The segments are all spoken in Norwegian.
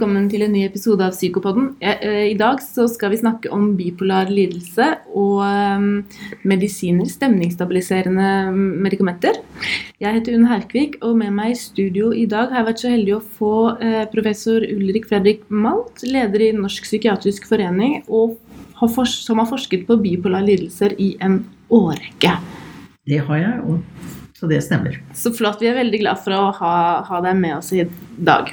velkommen til en ny episode av Psykopodden. Eh, I dag skal vi snakke om bipolar lidelse og eh, medisiner, stemningsstabiliserende medikamenter. Jeg heter Unn Herkvik, og med meg i studio i dag har jeg vært så heldig å få eh, professor Ulrik Fredrik Malt, leder i Norsk psykiatrisk forening, som har forsket på bipolar lidelser i en årrekke. Det har jeg, og så det stemmer. Så flott. Vi er veldig glad for å ha, ha deg med oss i dag.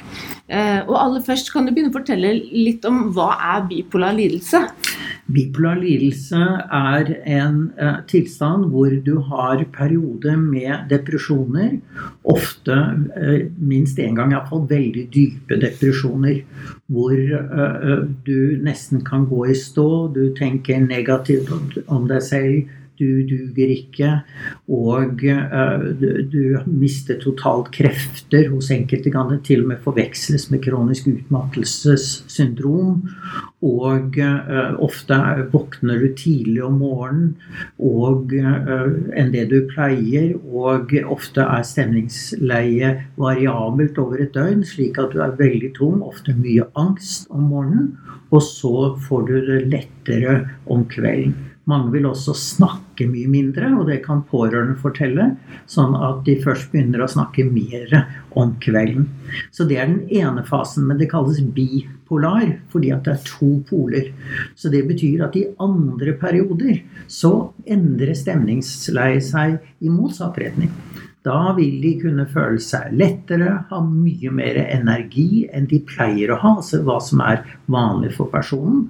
Eh, og aller først, kan du begynne å fortelle litt om hva er bipolar lidelse? Bipolar lidelse er en eh, tilstand hvor du har perioder med depresjoner. Ofte eh, minst én gang, iallfall veldig dype depresjoner. Hvor eh, eh, du nesten kan gå i stå, du tenker negativt om deg selv du duger ikke, og uh, du, mister totalt krefter. Hos enkelte kan det til og med forveksles med kronisk utmattelsessyndrom. Og uh, ofte våkner du tidlig om morgenen og, uh, enn det du pleier. Og ofte er stemningsleie variabelt over et døgn, slik at du er veldig tung, ofte mye angst om morgenen. Og så får du det lettere om kvelden. Mange vil også snakke mye mindre, og det kan pårørende fortelle. Sånn at de først begynner å snakke mer om kvelden. Så det er den ene fasen, men det kalles bipolar fordi at det er to poler. Så det betyr at i andre perioder så endrer stemningsleiet seg i motsatt retning. Da vil de kunne føle seg lettere, ha mye mer energi enn de pleier å ha, altså hva som er vanlig for personen.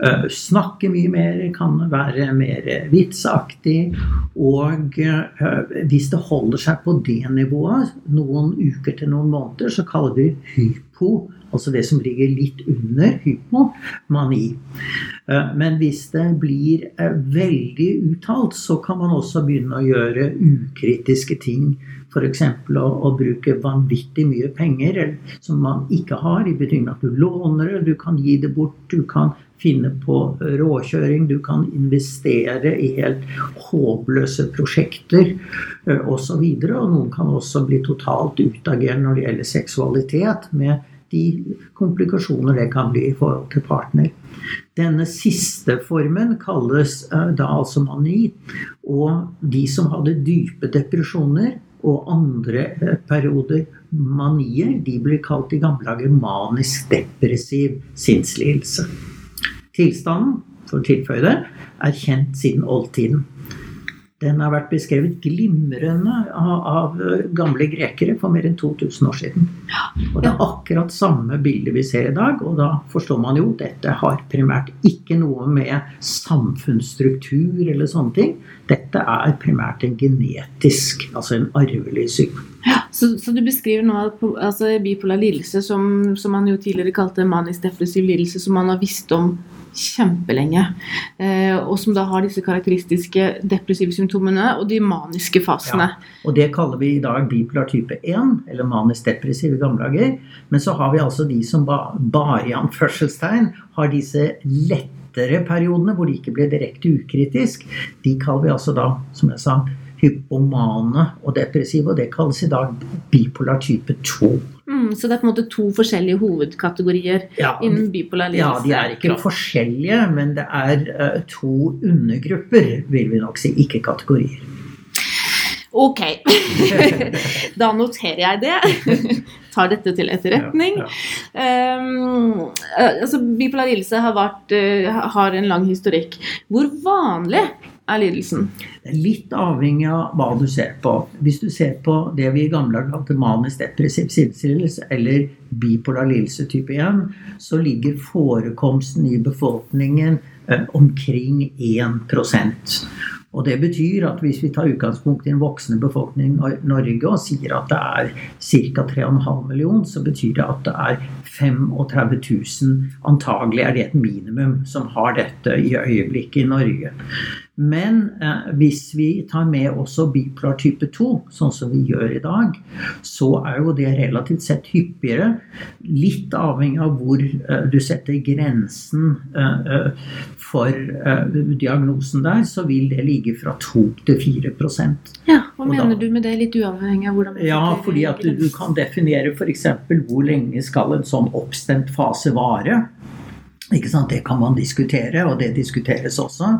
Eh, snakke mye mer, kan være mer vitsaktig. Og eh, hvis det holder seg på det nivået noen uker til noen måneder, så kaller vi hypo Altså det som ligger litt under hypomani. Eh, men hvis det blir veldig uttalt, så kan man også begynne å gjøre ukritiske ting F.eks. Å, å bruke vanvittig mye penger som man ikke har, i betydning at du låner det, du kan gi det bort, du kan finne på råkjøring, du kan investere i helt håpløse prosjekter osv. Og, og noen kan også bli totalt utagerende når det gjelder seksualitet, med de komplikasjoner det kan bli i forhold til partner. Denne siste formen kalles da altså mani. Og de som hadde dype depresjoner, og andre eh, perioder manier. De blir kalt i gamle dager manisk-depressiv sinnslidelse. Tilstanden, for å tilføye det, er kjent siden oldtiden. Den har vært beskrevet glimrende av, av, gamle grekere for mer enn 2000 år siden. Og det er akkurat samme bilde vi ser i dag, og da forstår man jo at dette har primært ikke noe med samfunnsstruktur eller sånne ting. Dette er primært en genetisk, altså en arvelig sykdom. Ja, så, så, du beskriver nå altså, bipolar lidelse, som, som man jo tidligere kalte manisk depressiv lidelse, som man har visst om kjempelenge. Eh, og som da har disse karakteristiske depressive symptomene og de maniske fasene. Ja, og det kaller vi i dag bipolar type 1, eller manisk depressiv i gamle dager. Men så har vi altså de som bare i anførselstegn har disse lettere periodene hvor de ikke blir direkte ukritisk. De kaller vi altså da, som jeg sa, hypomane og depressive, og det kalles i dag bipolar type 2. Mm, så det er på en måte to forskjellige hovedkategorier ja, innen bipolar lidelse? Ja, de er ikke forskjellige, men det er uh, to undergrupper, vil vi nok si, ikke kategorier. Ok. da noterer jeg det. Tar dette til etterretning. Ja, ja. Um, altså, bipolar lidelse har, vært, uh, har en lang historikk. Hvor vanlig er lidelsen? Det er litt avhengig av hva du ser på. Hvis du ser på det vi i gamle dager kalte manisk depressiv sinnslidelse eller bipolar lidelse type 1, så ligger forekomsten i befolkningen eh, omkring 1% og Det betyr at hvis vi tar utgangspunkt i en voksende befolkning i Norge og sier at det er ca. 3,5 millioner, så betyr det at det er 35 000 Antagelig er det et minimum som har dette i øyeblikket i Norge. Men eh, hvis vi tar med også bipolar type 2, sånn som vi gjør i dag, så er jo det relativt sett hyppigere. Litt avhengig av hvor eh, du setter grensen eh, eh for eh, diagnosen der, så vil det ligge fra 2 til 4% Ja, Hva mener du med det, litt uavhengig av hvordan Ja, fordi at du, du kan definere f.eks. hvor lenge skal en sånn oppstemt fase vare. Det kan man diskutere, og det diskuteres også.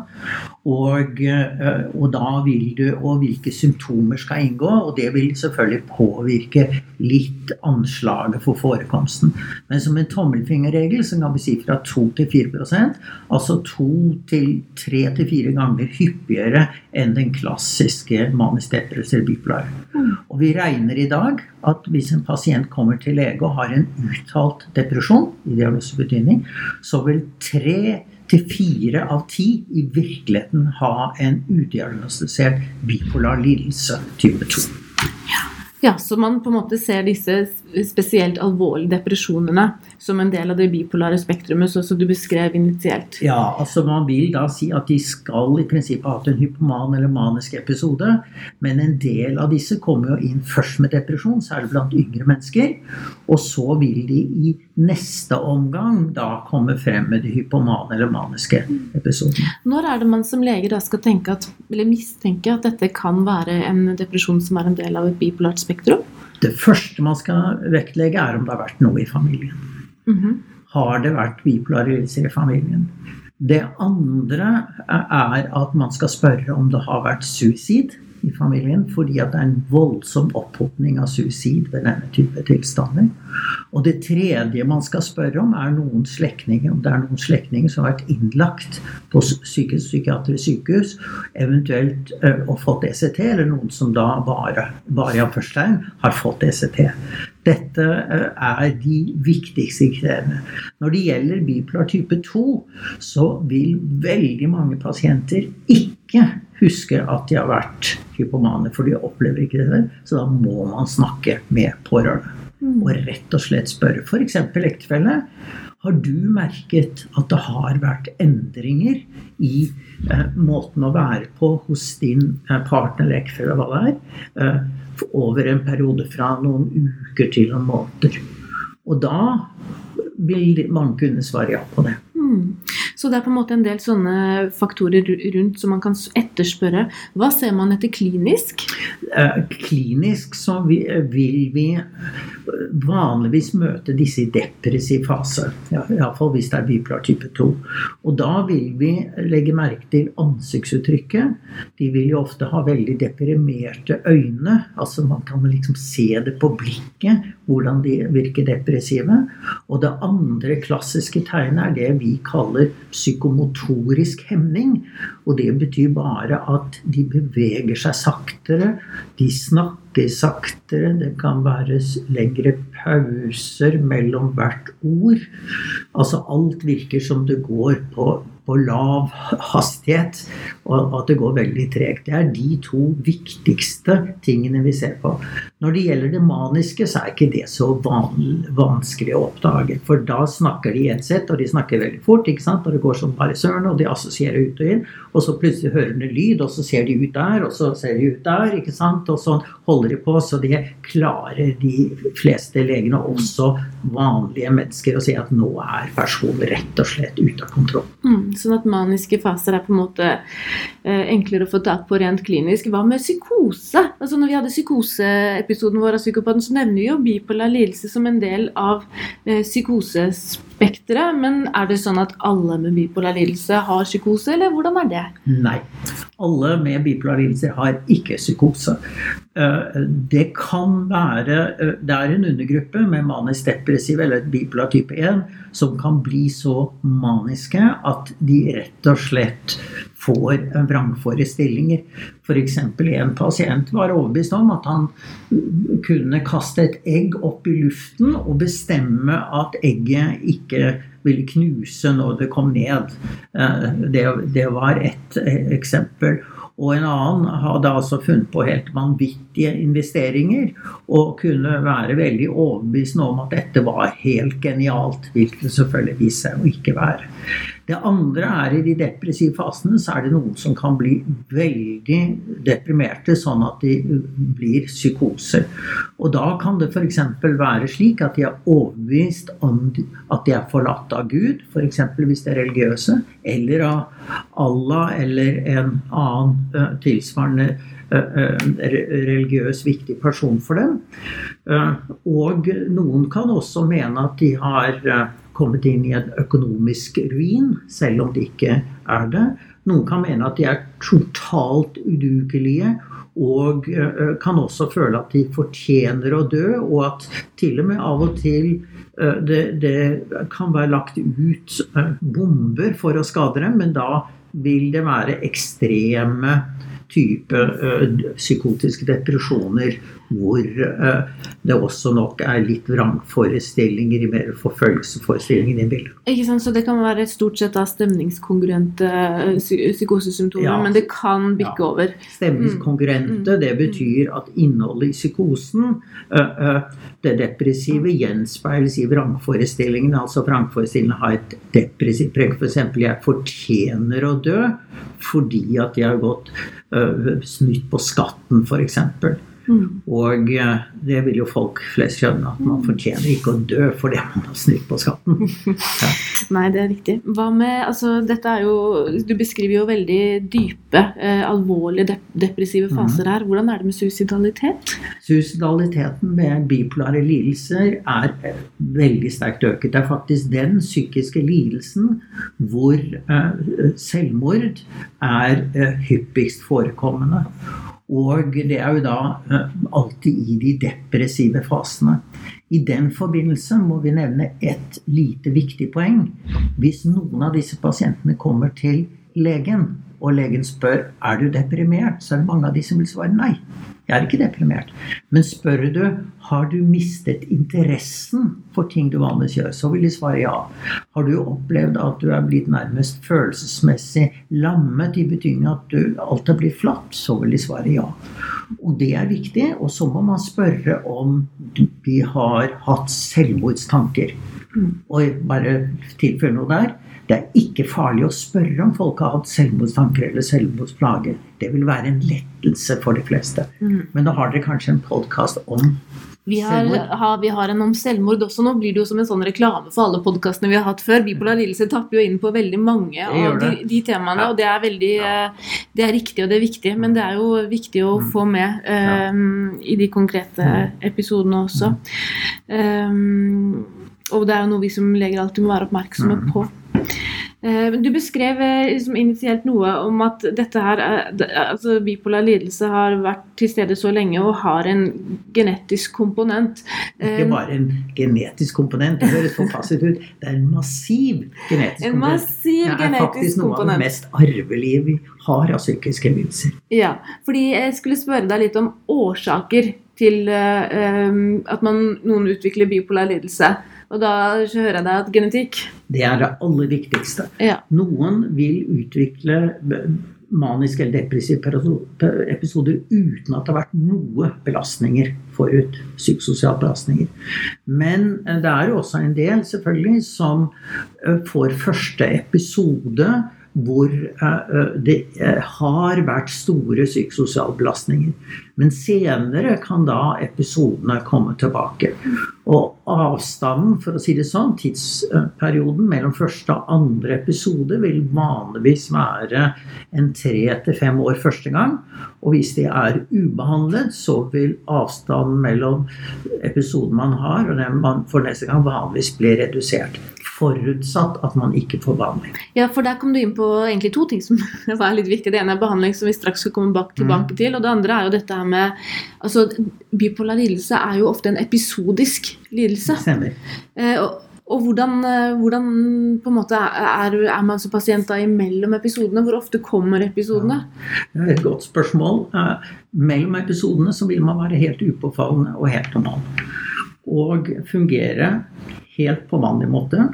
Og, eh, og, da vil du, og hvilke symptomer skal inngå. Og det vil selvfølgelig påvirke litt anslaget for forekomsten. Men som en tommelfingerregel så kan vi si fra 2 til 4% altså 2 til 3 til 4 ganger hyppigere enn den klassiske manisk bipolar. Og vi regner i dag at hvis en pasient kommer til lege og har en uttalt depresjon, i diagnosebetydning, så vil tre til fire av ti i virkeligheten ha en udiagnostisert bipolar lidelse type 2. Ja, så man på en måte ser disse spesielt alvorlige depresjonene som en del av det bipolare spektrumet, som du beskrev initielt. Ja, altså man vil da si at de skal i prinsippet ha hatt en hypoman eller manisk episode, men en del av disse kommer jo inn først med depresjon, særlig blant yngre mennesker, og så vil de i neste omgang da komme frem med de hypomane eller maniske episodene. Når er det man som lege da skal tenke at, eller mistenke at dette kan være en depresjon som er en del av et bipolart spektrum? Det første man skal vektlegge, er om det har vært noe i familien. Mm -hmm. Har det vært bipolar lidelse i familien? Det andre er at man skal spørre om det har vært suicid i familien, fordi at det er en voldsom opphopning av suicid ved denne type tilstander. Og det tredje man skal spørre om, er noen slektninger, om det er noen slektninger som har vært innlagt på psykisk psykiatrisk sykehus, eventuelt og fått ECT, eller noen som da bare, bare i anførselstegn har fått ECT. Dette er de viktigste kriteriene. Når det gjelder bipolar type 2, så vil veldig mange pasienter ikke huske at de har vært hypomane, for de opplever ikke det. Så da må man snakke med pårørende. Mm. Og rett og slett spørre f.eks. ektefelle. Har du merket at det har vært endringer i eh, måten å være på hos din eh, partner eller ektefelle, hva det er, eh, over en periode fra noen uker til noen måneder? Og da vil man kunne svare ja på det. Mm. Så det er på en måte en del sånne faktorer rundt som man kan etterspørre. Hva ser man etter klinisk? Eh, klinisk så vil vi vanligvis møte disse i depressiv fase. Iallfall hvis det er bipolar type 2. Og da vil vi legge merke til ansiktsuttrykket. De vil jo ofte ha veldig deprimerte øyne. Altså man kan liksom se det på blikket hvordan de virker depressive. Og det andre klassiske tegnet er det vi kaller psykomotorisk hemning. Og det betyr bare at de beveger seg saktere, de snakker saktere, det kan være lengre pauser mellom hvert ord. Altså alt virker som det går på på lav hastighet, og at det går veldig tregt. Det er de to viktigste tingene vi ser på. Når det gjelder det maniske, så er ikke det så vanskelig å oppdage. For da snakker de ett sett, og de snakker veldig fort, ikke sant? og det går som bare søren, og de assosierer ut og inn. Og så plutselig hører de lyd, og så ser de ut der, og så ser de ut der, ikke sant? og sånn holder de på. Så det klarer de fleste legene, også vanlige mennesker, å si at nå er personen rett og slett ute av kontroll. Mm. Sånn at maniske faser er på en måte eh, enklere å få tak på rent klinisk. Hva med psykose? Altså når vi hadde psykoseepisoden vår av Psykopaten, så nevner vi jo bipolar lidelse som en del av eh, psykosespekteret. Men er det sånn at alle med bipolar lidelse har psykose, eller hvordan er det? Nei. Alle med bipolar lidelse har ikke psykose. Eh, det kan være eh, Det er en undergruppe med manisk depressiv eller bipolar type 1 som kan bli så maniske at de rett og slett får vrangforestillinger. F.eks. en pasient var overbevist om at han kunne kaste et egg opp i luften og bestemme at egget ikke ville knuse når det kom ned. Eh, det, det var ett eksempel. Og en annen hadde altså funnet på helt vanvittige investeringer og kunne være veldig overbevisende om at dette var helt genialt, hvilket det selvfølgelig viste seg å ikke være. Det andre er i de depressive fasene så er det noen som kan bli veldig deprimerte, sånn at de blir psykoser. Og da kan det f.eks. være slik at de er overbevist om at de er forlatt av Gud, f.eks. hvis de er religiøse, eller av Allah eller en annen uh, tilsvarende religiøs viktig person for dem. Og noen kan også mene at de har kommet inn i en økonomisk ruin, selv om de ikke er det. Noen kan mene at de er totalt udugelige, og eh, kan også føle at de fortjener å dø, og at til og med av og til eh, det, det kan være lagt ut eh, bomber for å skade dem, men da vil det være ekstreme type psykotiske depresjoner hvor uh, det også nok er litt vrangforestillinger i mer forfølgelsesforestillinger i bildet. Ikke sant, Så det kan være stort sett da stemningskongruente psykosesymptomer, ja. men det kan bikke ja. over? Stemningskongruente, mm. det betyr at innholdet i psykosen, uh, det depressive, gjenspeiles i vrangforestillingene. Altså vrangforestillingene har et depressivt preg. F.eks.: jeg fortjener å dø fordi at jeg har gått snytt på skatten, f.eks. Mm. Og eh, det vil jo folk flest skjønne, at man fortjener ikke å dø fordi man har snytt på skatten. Ja. Nei, det er riktig. Hva med altså, dette er jo Du beskriver jo veldig dype, eh, alvorlige dep depressive mm. faser her. Hvordan er det med suicidalitet? Suicidaliteten med bipolare lidelser er veldig sterkt øket. Det er faktisk den psykiske lidelsen hvor eh, selvmord er eh, hyppigst forekommende. Og det er jo da eh, alltid i de depressive fasene. I den forbindelse må vi nevne et lite viktig poeng. Hvis noen av disse pasientene kommer til legen, og legen spør er du deprimert, så er det mange av de som vil svare nei. Jeg er ikke deprimert. Men spør du har du mistet interessen for ting du vanligvis gjør, så vil de svare ja. Har du opplevd at du er blitt nærmest følelsesmessig lammet i betydning at du, alt er blitt flatt, så vil de svare ja. Og det er viktig. Og så må man spørre om de har hatt selvmordstanker. Mm. Og bare tilfelle noe der. Det er ikke farlig å spørre om folk har hatt selvmordstanker eller selvmordsplager. Det vil være en lettelse for de fleste. Mm. Men da har dere kanskje en podkast om vi har, ha, vi har, en om selvmord også. Nå blir det jo som en sånn reklame for alle podkastene vi har hatt før. Bipolar lidelse tapper jo inn på veldig mange av de, de, temaene, ja. og det er veldig ja. Eh, det er riktig og det er viktig. Men det er jo viktig å mm. få med um, i de konkrete mm. episodene også. Um, og det er jo noe vi som leger alltid må være oppmerksomme mm. på. Eh, du beskrev eh, liksom initielt noe om at dette her, altså bipolar lidelse har vært til stede så lenge og har en genetisk komponent. Ikke eh, bare en genetisk komponent, det høres forpasset ut. Det er en massiv genetisk en massiv komponent. Det er faktisk noe komponent. av det mest arvelige vi har av psykiske lidelser. Ja, fordi jeg skulle spørre deg litt om årsaker til uh, at man, noen utvikler bipolar lidelse. Og da hører jeg deg at genetikk Det er det aller viktigste. Ja. Noen vil utvikle maniske eller depressive episoder uten at det har vært noe belastninger forut. Psykososiale belastninger. Men eh, det er jo også en del selvfølgelig som eh, får første episode hvor eh, det har vært store psykososiale belastninger. Men senere kan da episodene komme tilbake. Og avstanden, for å si det sånn, tidsperioden mellom første og andre episode vil vanligvis være en tre til fem år første gang. Og hvis de er ubehandlet, så vil avstanden mellom episoden man har, og den man får neste gang, vanligvis bli redusert forutsatt at man ikke får behandling. Ja, for der kom du inn på egentlig to ting som var litt viktig. Det ene er behandling, som vi straks skal komme tilbake mm. til. Og det andre er jo dette her med altså, Bipolar lidelse er jo ofte en episodisk lidelse. Stemmer. Eh, og, og hvordan, eh, hvordan, på en måte er, er man som pasient da imellom episodene? Hvor ofte kommer episodene? Ja, det er et godt spørsmål. Eh, mellom episodene så vil man være helt upåfallende og helt normal. Og fungere helt på vanlig måte.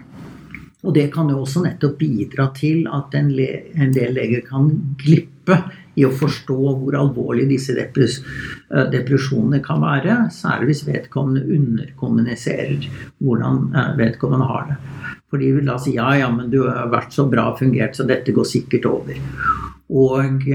Og det kan jo også nettopp bidra til at en, en del leger kan glippe i å forstå hvor alvorlig disse depres depresjonene kan være. Særlig hvis vedkommende underkommuniserer hvordan vedkommende har det. For de vil da si ja, ja, men du har vært så bra fungert, så dette går sikkert over. Og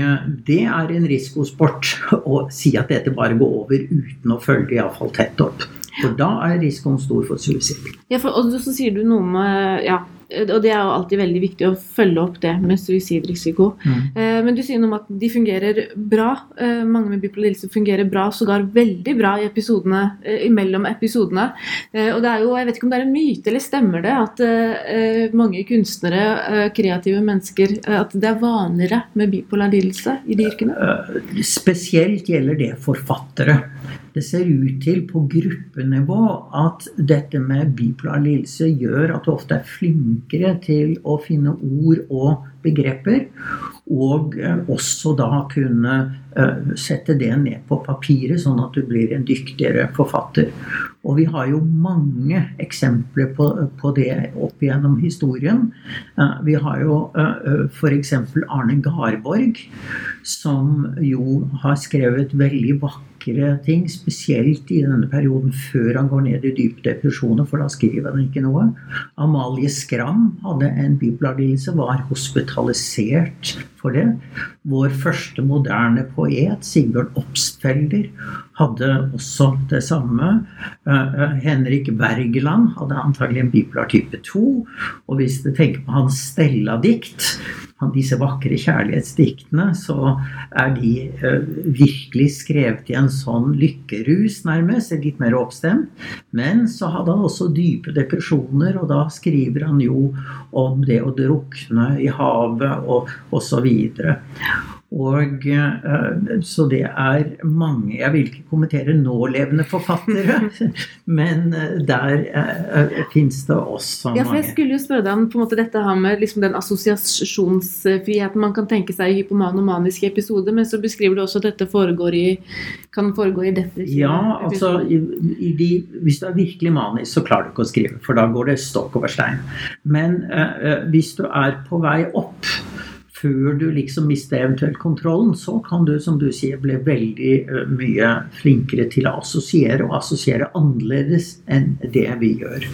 det er en risikosport å si at dette bare går over uten å følge iallfall tett opp. For da er risikoen stor for suicid. Ja, for, og så sier du noe med ja, og det er jo alltid veldig viktig å følge opp det med suicidrisiko. Mm. Eh, men du sier noe om at de fungerer bra. Eh, mange med bipolar lidelse fungerer bra, sågar veldig bra i episodene, eh, imellom episodene. Og det er jo, jeg vet ikke om det er en myte, eller stemmer det, at mange kunstnere, kreative mennesker, at det er vanligere med bipolar lidelse i de yrkene? Spesielt gjelder det forfattere. Det ser ut til på gruppenivå at dette med bipolar lidelse gjør at du ofte er flinkere til å finne ord og begreper. Og eh, også da kunne eh, sette det ned på papiret, sånn at du blir en dyktigere forfatter. Og vi har jo mange eksempler på, på det opp gjennom historien. Eh, vi har jo f.eks. Arne Garborg, som jo har skrevet veldig vakre ting, spesielt i denne perioden før han går ned i dype depresjoner, for da skriver han ikke noe. Amalie Skram hadde en bipolarlidelse, var hospitalisert for det. Vår første moderne poet, Sigbjørn Obstfelder, hadde også det samme. Uh, Henrik Wergeland hadde antagelig en bipolar type 2. Og hvis du tenker på hans Stella-dikt, disse vakre kjærlighetsdiktene, så er de uh, virkelig skrevet i en sånn lykkerus, nærmest. Litt mer oppstemt. Men så hadde han også dype depresjoner, og da skriver han jo om det å drukne i havet og osv. Og, uh, så det er mange Jeg vil ikke kommentere nålevende forfattere, men uh, der uh, fins det også mange. Ja, for Jeg skulle jo spørre deg om på en måte dette her med liksom den assosiasjonsfriheten man kan tenke seg i hypoman og maniske episoder, men så beskriver du også at dette foregår i, kan foregå i dette Ja, altså i, i de, Hvis du er virkelig manisk, så klarer du ikke å skrive, for da går det stokk over stein. Men hvis du er på vei opp før du liksom mister eventuelt kontrollen, så kan du, som du sier, bli veldig mye flinkere til å assosiere, og assosiere annerledes enn det vi gjør.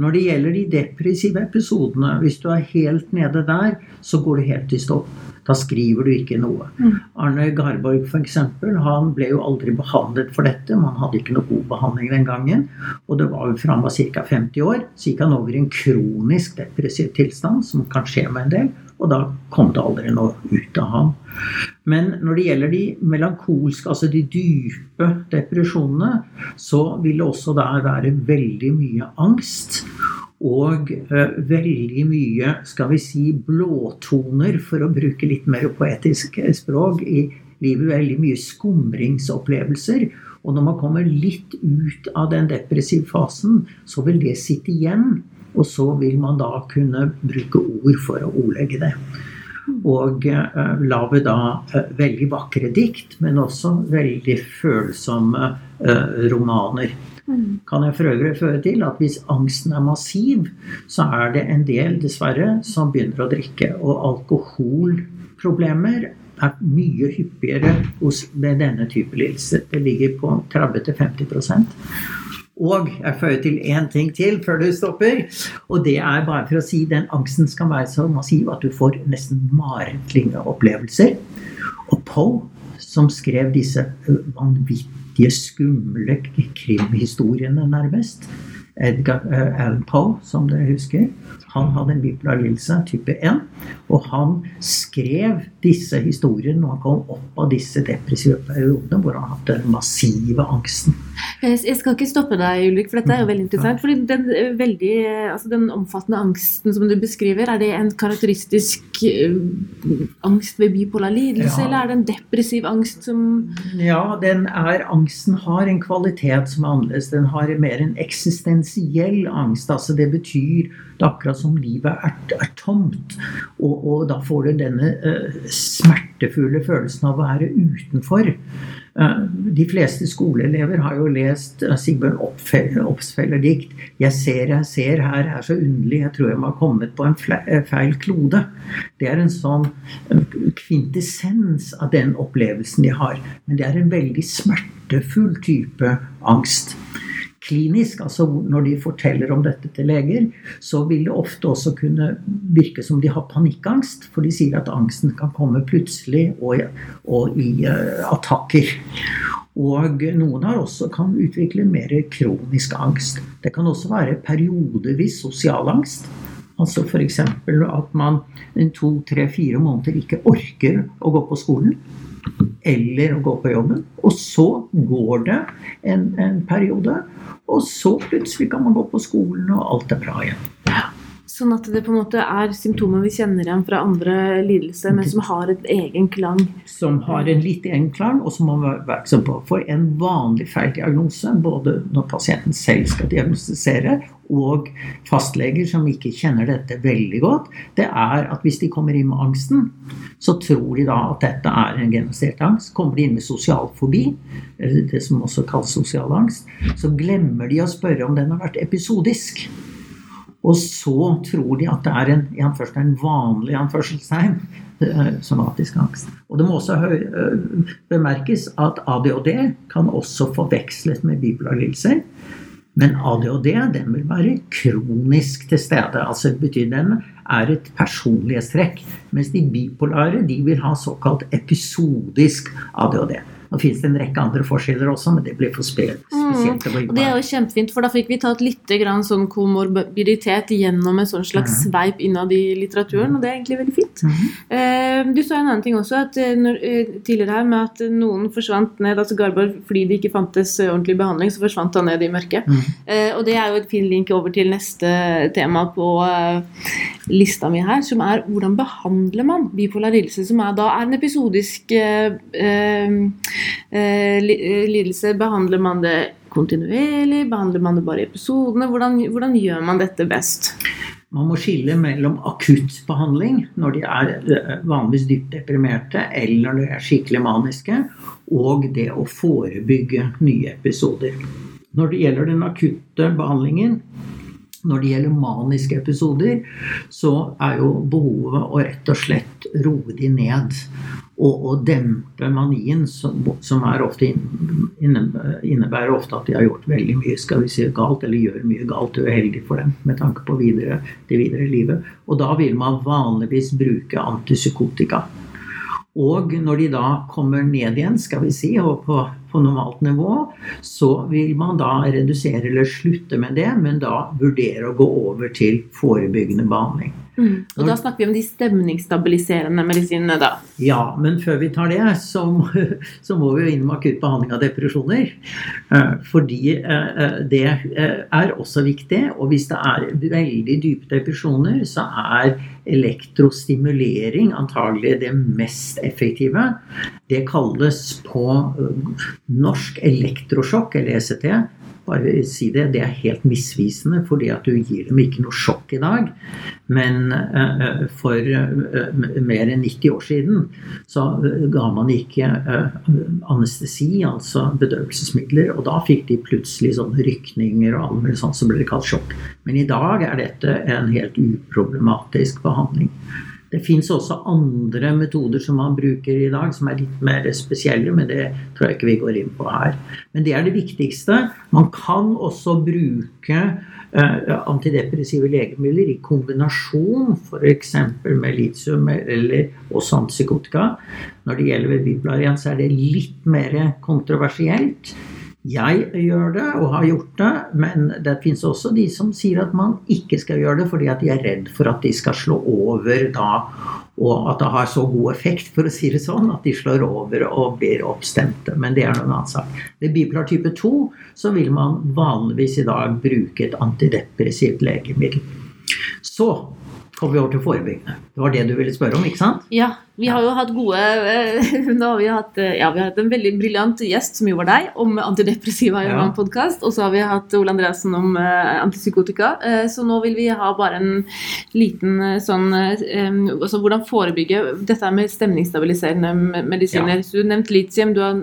Når det gjelder de depressive episodene, hvis du er helt nede der, så går det helt i stå. Da skriver du ikke noe. Mm. Arne Garborg f.eks. Han ble jo aldri behandlet for dette. Man hadde ikke noe god behandling den gangen. Og det var jo fra han var ca. 50 år, så gikk han over i en kronisk depressiv tilstand, som kan skje med en del. Og da kom det aldri noe ut av ham. Men når det gjelder de melankolske, altså de dype depresjonene, så vil det også der være veldig mye angst. Og eh, veldig mye, skal vi si, blåtoner, for å bruke litt mer poetisk språk, i livet. Veldig mye skumringsopplevelser. Og når man kommer litt ut av den depressive fasen, så vil det sitte igjen. Og så vil man da kunne bruke ord for å ordlegge det. Og uh, lage da uh, veldig vakre dikt, men også veldig følsomme uh, romaner. Mm. Kan jeg for øvrig føre til at hvis angsten er massiv, så er det en del, dessverre, som begynner å drikke. Og alkoholproblemer er mye hyppigere hos, med denne type lidelse. Det ligger på 30-50 og jeg føyer til én ting til før du stopper. Og det er bare for å si den angsten skal være så massiv at du får nesten marerittlignende opplevelser. Og Poe, som skrev disse vanvittige, skumle krimhistoriene, nærmest Edgar Allan Poe, som dere husker, han hadde en bipolar lidelse, type 1. Og han skrev disse historiene når han kom opp av disse depressive periodene hvor han hadde den massive angsten. Jeg skal ikke stoppe deg, Ulrik, for dette er jo veldig interessant. fordi den, eh, veldig, eh, altså den omfattende angsten som du beskriver, er det en karakteristisk angst ved bipolar lidelse, ja. eller er det en depressiv angst som Ja, den er, angsten har en kvalitet som er annerledes. Den har mer en eksistensiell angst. altså Det betyr det akkurat som livet er, er tomt. Og, og, da får du denne uh, smertefulle følelsen av å være utenfor. De fleste skoleelever har jo lest Sigbjørn Opsfeller dikt 'Jeg ser, jeg ser, her er så underlig, jeg tror jeg må ha kommet på en feil klode'. Det er en sånn kvintessens av den opplevelsen de har. Men det er en veldig smertefull type angst klinisk, altså når de forteller om dette til leger, så vil det ofte også kunne virke som de har panikkangst. For de sier at angsten kan komme plutselig og, og i uh, attakker. Og noen har også kan utvikle mer kronisk angst. Det kan også være periodevis sosial angst. Altså f.eks. at man to, tre, fire måneder ikke orker å gå på skolen eller å gå på jobben. Og så går det en, en periode, og så plutselig kan man gå på skolen, og alt er bra igjen. Sånn at det på en måte er symptomer vi kjenner igjen fra andre lidelser, men som har et egen klang. Som har en litt egen klang, og som man må være oppmerksom på. For en vanlig feildiagnose, både når pasienten selv skal diagnostisere, og fastleger som ikke kjenner dette veldig godt, det er at hvis de kommer inn med angsten, så tror de da at dette er en genosert angst. Kommer de inn med sosial fobi, det som også kalles sosial angst, så glemmer de å spørre om den har vært episodisk. Og så tror de at det er en, en vanlig anførselstegn eh, somatisk angst. Og det må også eh, bemerkes at ADHD kan også forveksles med lidelser. Men ADHD den vil være kronisk til stede. altså betyr Den er et personlighetstrekk. Mens de bipolare de vil ha såkalt episodisk ADHD. Nå finnes det en rekke andre forskjeller også, men det blir for spesielt. Mm. Og det er jo kjempefint, for da fikk vi tatt litt grann sånn komorbiditet gjennom en sånn slags mm. sveip innad i litteraturen, og det er egentlig veldig fint. Mm. Du sa en annen ting også at eh, når, eh, tidligere her med at noen forsvant ned, altså Garborg fordi det ikke fantes ordentlig behandling, så forsvant han ned i mørket. Mm. Og det er jo et fin link over til neste tema på lista mi her, som er hvordan behandler man bipolar lidelse, som er, da er en episodisk eh, Eh, eh, lidelse? Behandler man det kontinuerlig? Behandler man det bare i episodene? Hvordan, hvordan gjør man dette best? Man må skille mellom akuttbehandling når de er eh, vanligvis dypt deprimerte eller når de er skikkelig maniske, og det å forebygge nye episoder. Når det gjelder den akutte behandlingen, når det gjelder maniske episoder, så er jo behovet å rett og slett roe de ned og, og dempe manien, som, som ofte innebærer ofte at de har gjort veldig mye skal vi si, galt, eller gjør mye galt uheldig for dem med tanke på videre, det videre livet. Og da vil man vanligvis bruke antipsykotika. Og når de da kommer ned igjen, skal vi si, og på, på, normalt nivå, så vil man da redusere eller slutte med det, men da vurdere å gå over til forebyggende behandling. Mm. Og da snakker vi om de stemningsstabiliserende medisinene, da. Ja, men før vi tar det, så så må vi jo inn med akutt behandling av depresjoner. Eh, fordi eh, eh, det er også viktig. Og hvis det er veldig dype depresjoner, så er elektrostimulering antagelig det mest effektive. Det kalles på norsk elektrosjokk, eller ECT bare si det, det er helt misvisende, fordi at du gir dem ikke noe sjokk i dag. Men uh, for uh, mer enn 90 år siden så ga man ikke anestesi, altså bedøvelsesmidler, og da fikk de plutselig sånne rykninger og alt sånt, så ble det kalt sjokk. Men i dag er dette en helt uproblematisk behandling. Det fins også andre metoder som man bruker i dag, som er litt mer spesielle, men det tror jeg ikke vi går inn på her. Men det er det viktigste. Man kan også bruke uh, antidepressive legemidler i kombinasjon f.eks. med litium eller også antipsykotika. Når det gjelder ved bipolar igjen, så er det litt mer kontroversielt. Jeg gjør det og har gjort det, men det fins også de som sier at man ikke skal gjøre det fordi at de er redd for at de skal slå over da, og at det har så god effekt, for å si det sånn, at de slår over og blir oppstemte. Men det er noen annen sak. Ved bipolar type 2 så vil man vanligvis i dag bruke et antidepressivt legemiddel. Så kommer vi over til forebyggende. Det var det du ville spørre om, ikke sant? Ja. Vi har jo hatt gode eh, Nå har vi hatt, eh, ja, vi har hatt en veldig briljant gjest, som jo var deg, om antidepressiva i ja. en podkast. Og så har vi hatt Ole Andreassen om uh, antipsykotika. Uh, så nå vil vi ha bare en liten uh, sånn altså Hvordan forebygge dette med stemningsstabiliserende medisiner. Ja. Så du nevnte litium. Du har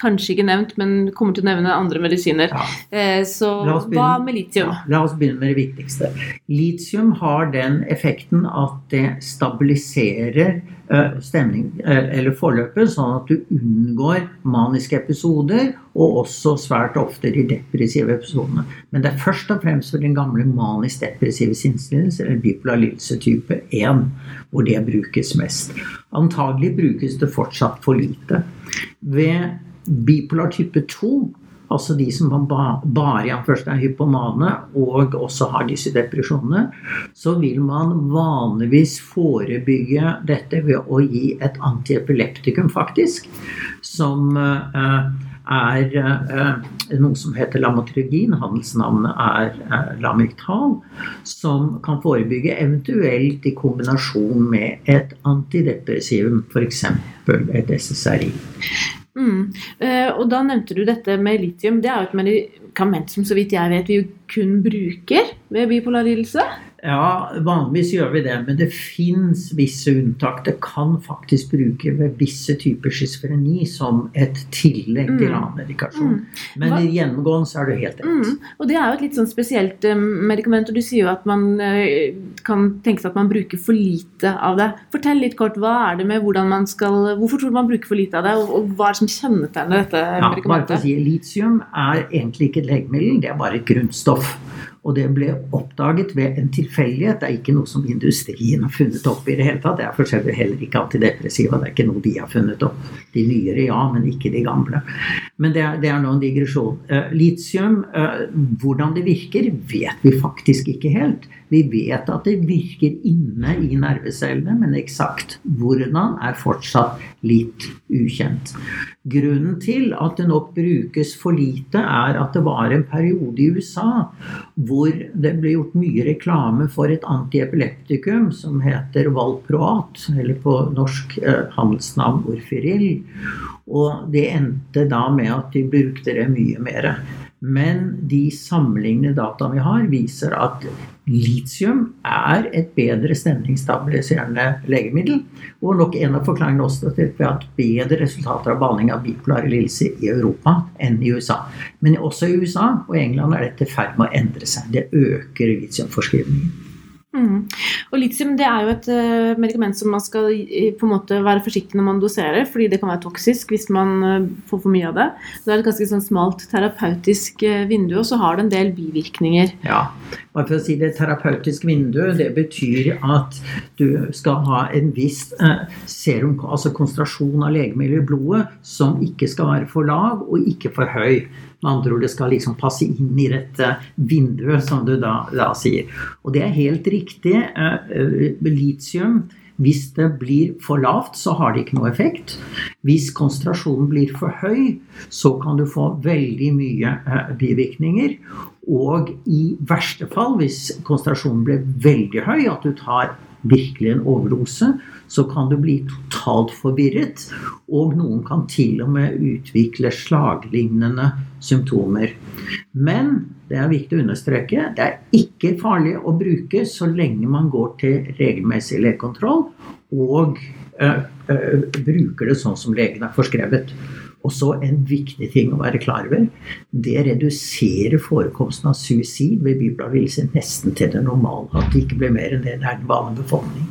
kanskje ikke nevnt, men kommer til å nevne andre medisiner. Ja. Eh, så hva med litium? Ja, la oss begynne med det viktigste. Litium har den effekten at det stabiliserer eh, stemning, eh, eller forløpet, sånn at du unngår maniske episoder, og også svært ofte de depressive episodene. Men det er først og fremst for den gamle manisk-depressive sinnslidelse, eller bipolar lidelse type 1, hvor det brukes mest. Antagelig brukes det fortsatt for lite. Ved bipolar type 2, altså de som bare ja, først er hypomane og også har disse depresjonene, så vil man vanligvis forebygge dette ved å gi et antiepileptikum, faktisk, som uh, er uh, noe som heter lamotrigin. Handelsnavnet er uh, Lamictal. Som kan forebygge eventuelt i kombinasjon med et antidepressivum, f.eks. et SSRI. Mm. Uh, og da nevnte du dette med litium. Det er jo et medikament som så vidt jeg vet vi kun bruker ved bipolar lidelse. Ja, vanligvis gjør vi det, men det fins visse unntak. Det kan faktisk bruke ved visse typer schizofreni som et tillegg til mm. annen medikasjon. Mm. Men i gjennomgående så er det helt rett. Mm. Og det er jo et litt sånn spesielt um, medikament, og du sier jo at man uh, kan tenke seg at man bruker for lite av det. Fortell litt kort, hva er det med hvordan man skal Hvorfor tror du man bruker for lite av det, og, og hva er det som kjennetegner dette ja, medikamentet? Bare for å si, Litium er egentlig ikke et legemiddel, det er bare et grunnstoff. Og det ble oppdaget ved en tilfeldighet. Det er ikke noe som industrien har funnet opp i det hele tatt. Det er for heller ikke antidepressiva. Det er ikke noe de har funnet opp. De nyere, ja, men ikke de gamle. Men det er, det er nå en digresjon. Uh, litium, uh, hvordan det virker, vet vi faktisk ikke helt. Vi vet at det virker inne i nervecellene, men eksakt hvordan er fortsatt litt ukjent. Grunnen til at det nok brukes for lite, er at det var en periode i USA hvor det ble gjort mye reklame for et antiepileptikum som heter Valproat, eller på norsk eh, handelsnavn Orfiril. Og det endte da med at de brukte det mye mer. Men de sammenlignende dataene vi har, viser at litium er et bedre stemningsstabiliserende legemiddel. Og nok en av forklaringene også til at vi har hatt bedre resultater av behandling av bipolare lidelser i Europa enn i USA. Men også i USA og England er dette i ferd med å endre seg. Det øker litiumforskrivningen. Mm. Og Litium det er jo et uh, medikament som man skal uh, på en måte være forsiktig når man doserer, fordi det kan være toksisk hvis man uh, får for mye av det. Det er et ganske sånn smalt terapeutisk vindu, og så har det en del bivirkninger. Ja, bare for å si det terapeutisk vindu, det betyr at du skal ha en viss serum, altså konsentrasjon av legemiddel i blodet som ikke skal være for lav og ikke for høy. Med andre ord, det skal liksom passe inn i dette vinduet, som du da, da sier. Og det er helt riktig. Uh, litium hvis det blir for lavt, så har det ikke noe effekt. Hvis konsentrasjonen blir for høy, så kan du få veldig mye uh, bivirkninger. Og i verste fall, hvis konsentrasjonen blir veldig høy, at du tar virkelig en overdose, så kan du bli totalt forvirret. Og noen kan til og med utvikle slaglignende symptomer. Men det er viktig å understreke det er ikke farlig å bruke så lenge man går til regelmessig legekontroll og øh, øh, bruker det sånn som legen er forskrevet. Og så en viktig ting å være klar over. Det reduserer forekomsten av suicid ved bipolar nesten til det normale. At det ikke blir mer enn det det er den vanlige befolkning.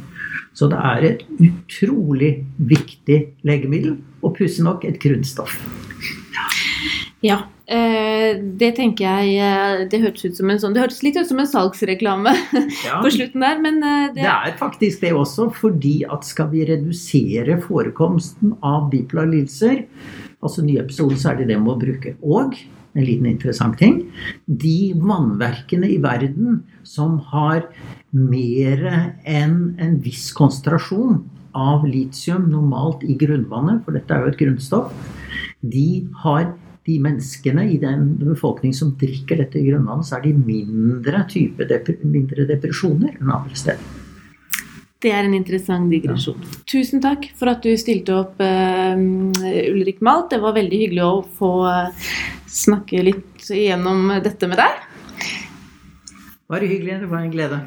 Så det er et utrolig viktig legemiddel, og pussig nok et grunnstoff. Ja, det tenker jeg eh, Det hørtes ut som en sånn Det hørtes litt ut som en salgsreklame ja, på slutten der, men eh, det... det er faktisk det også, fordi at skal vi redusere forekomsten av bipolar lidelser, altså nye episoder, så er det det med å bruke. Og en liten interessant ting. De vannverkene i verden som har mer enn en viss konsentrasjon av litium normalt i grunnvannet, for dette er jo et grunnstoff, de har de menneskene i den befolkningen som drikker dette i grunnvannet, så er de mindre type mindre depresjoner enn andre steder. Det er en interessant digresjon. Ja. Tusen takk for at du stilte opp, uh, Ulrik Malt. Det var veldig hyggelig å få uh, snakke litt igjennom dette med deg. Bare hyggelig. Det var en glede.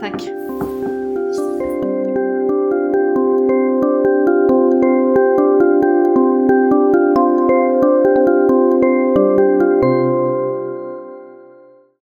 Takk.